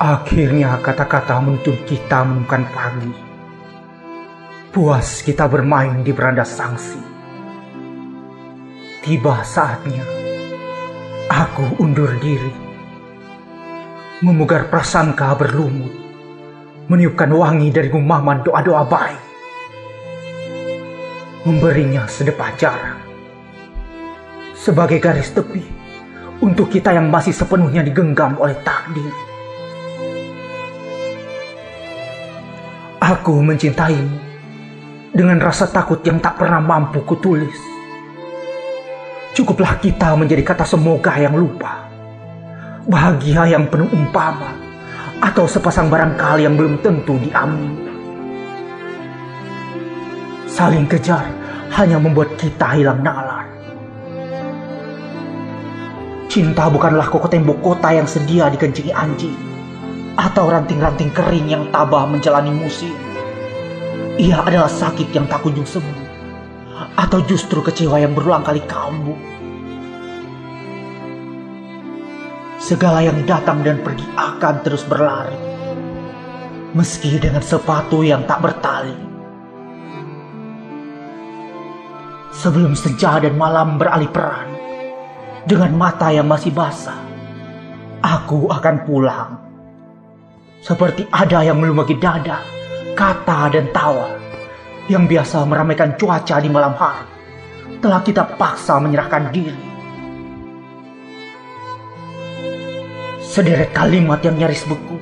Akhirnya kata-kata menuntun kita menemukan pagi. Puas kita bermain di beranda sangsi. Tiba saatnya aku undur diri. Memugar prasangka berlumut. Meniupkan wangi dari gumaman doa-doa baik. Memberinya sedepah jarak. Sebagai garis tepi untuk kita yang masih sepenuhnya digenggam oleh takdir. Aku mencintaimu dengan rasa takut yang tak pernah mampu kutulis. Cukuplah kita menjadi kata semoga yang lupa. Bahagia yang penuh umpama. Atau sepasang barangkali yang belum tentu diamin. Saling kejar hanya membuat kita hilang nalar. Cinta bukanlah koko tembok kota yang sedia dikencingi anjing atau ranting-ranting kering yang tabah menjalani musim. Ia adalah sakit yang tak kunjung sembuh, atau justru kecewa yang berulang kali kambuh. Segala yang datang dan pergi akan terus berlari, meski dengan sepatu yang tak bertali. Sebelum senja dan malam beralih peran, dengan mata yang masih basah, aku akan pulang seperti ada yang melumaki dada, kata dan tawa yang biasa meramaikan cuaca di malam hari. Telah kita paksa menyerahkan diri. Sederet kalimat yang nyaris beku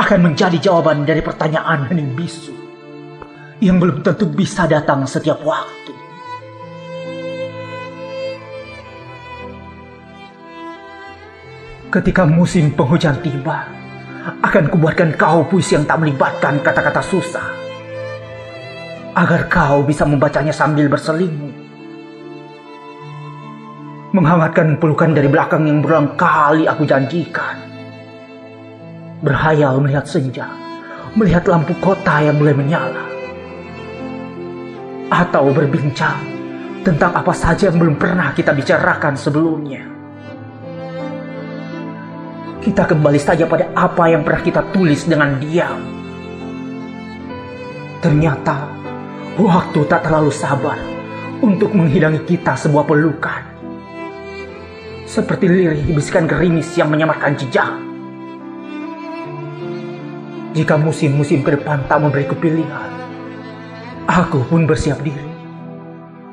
akan menjadi jawaban dari pertanyaan hening bisu yang belum tentu bisa datang setiap waktu. Ketika musim penghujan tiba, akan kubuatkan kau puisi yang tak melibatkan kata-kata susah. Agar kau bisa membacanya sambil berselimut. Menghangatkan pelukan dari belakang yang berulang kali aku janjikan. Berhayal melihat senja, melihat lampu kota yang mulai menyala. Atau berbincang tentang apa saja yang belum pernah kita bicarakan sebelumnya kita kembali saja pada apa yang pernah kita tulis dengan diam. Ternyata waktu tak terlalu sabar untuk menghidangi kita sebuah pelukan. Seperti lirih bisikan gerimis yang menyamarkan jejak. Jika musim-musim ke depan tak memberi pilihan, aku pun bersiap diri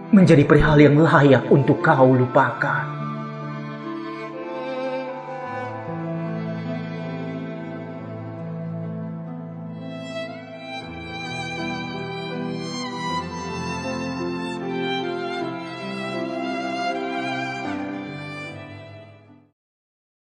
menjadi perihal yang layak untuk kau lupakan.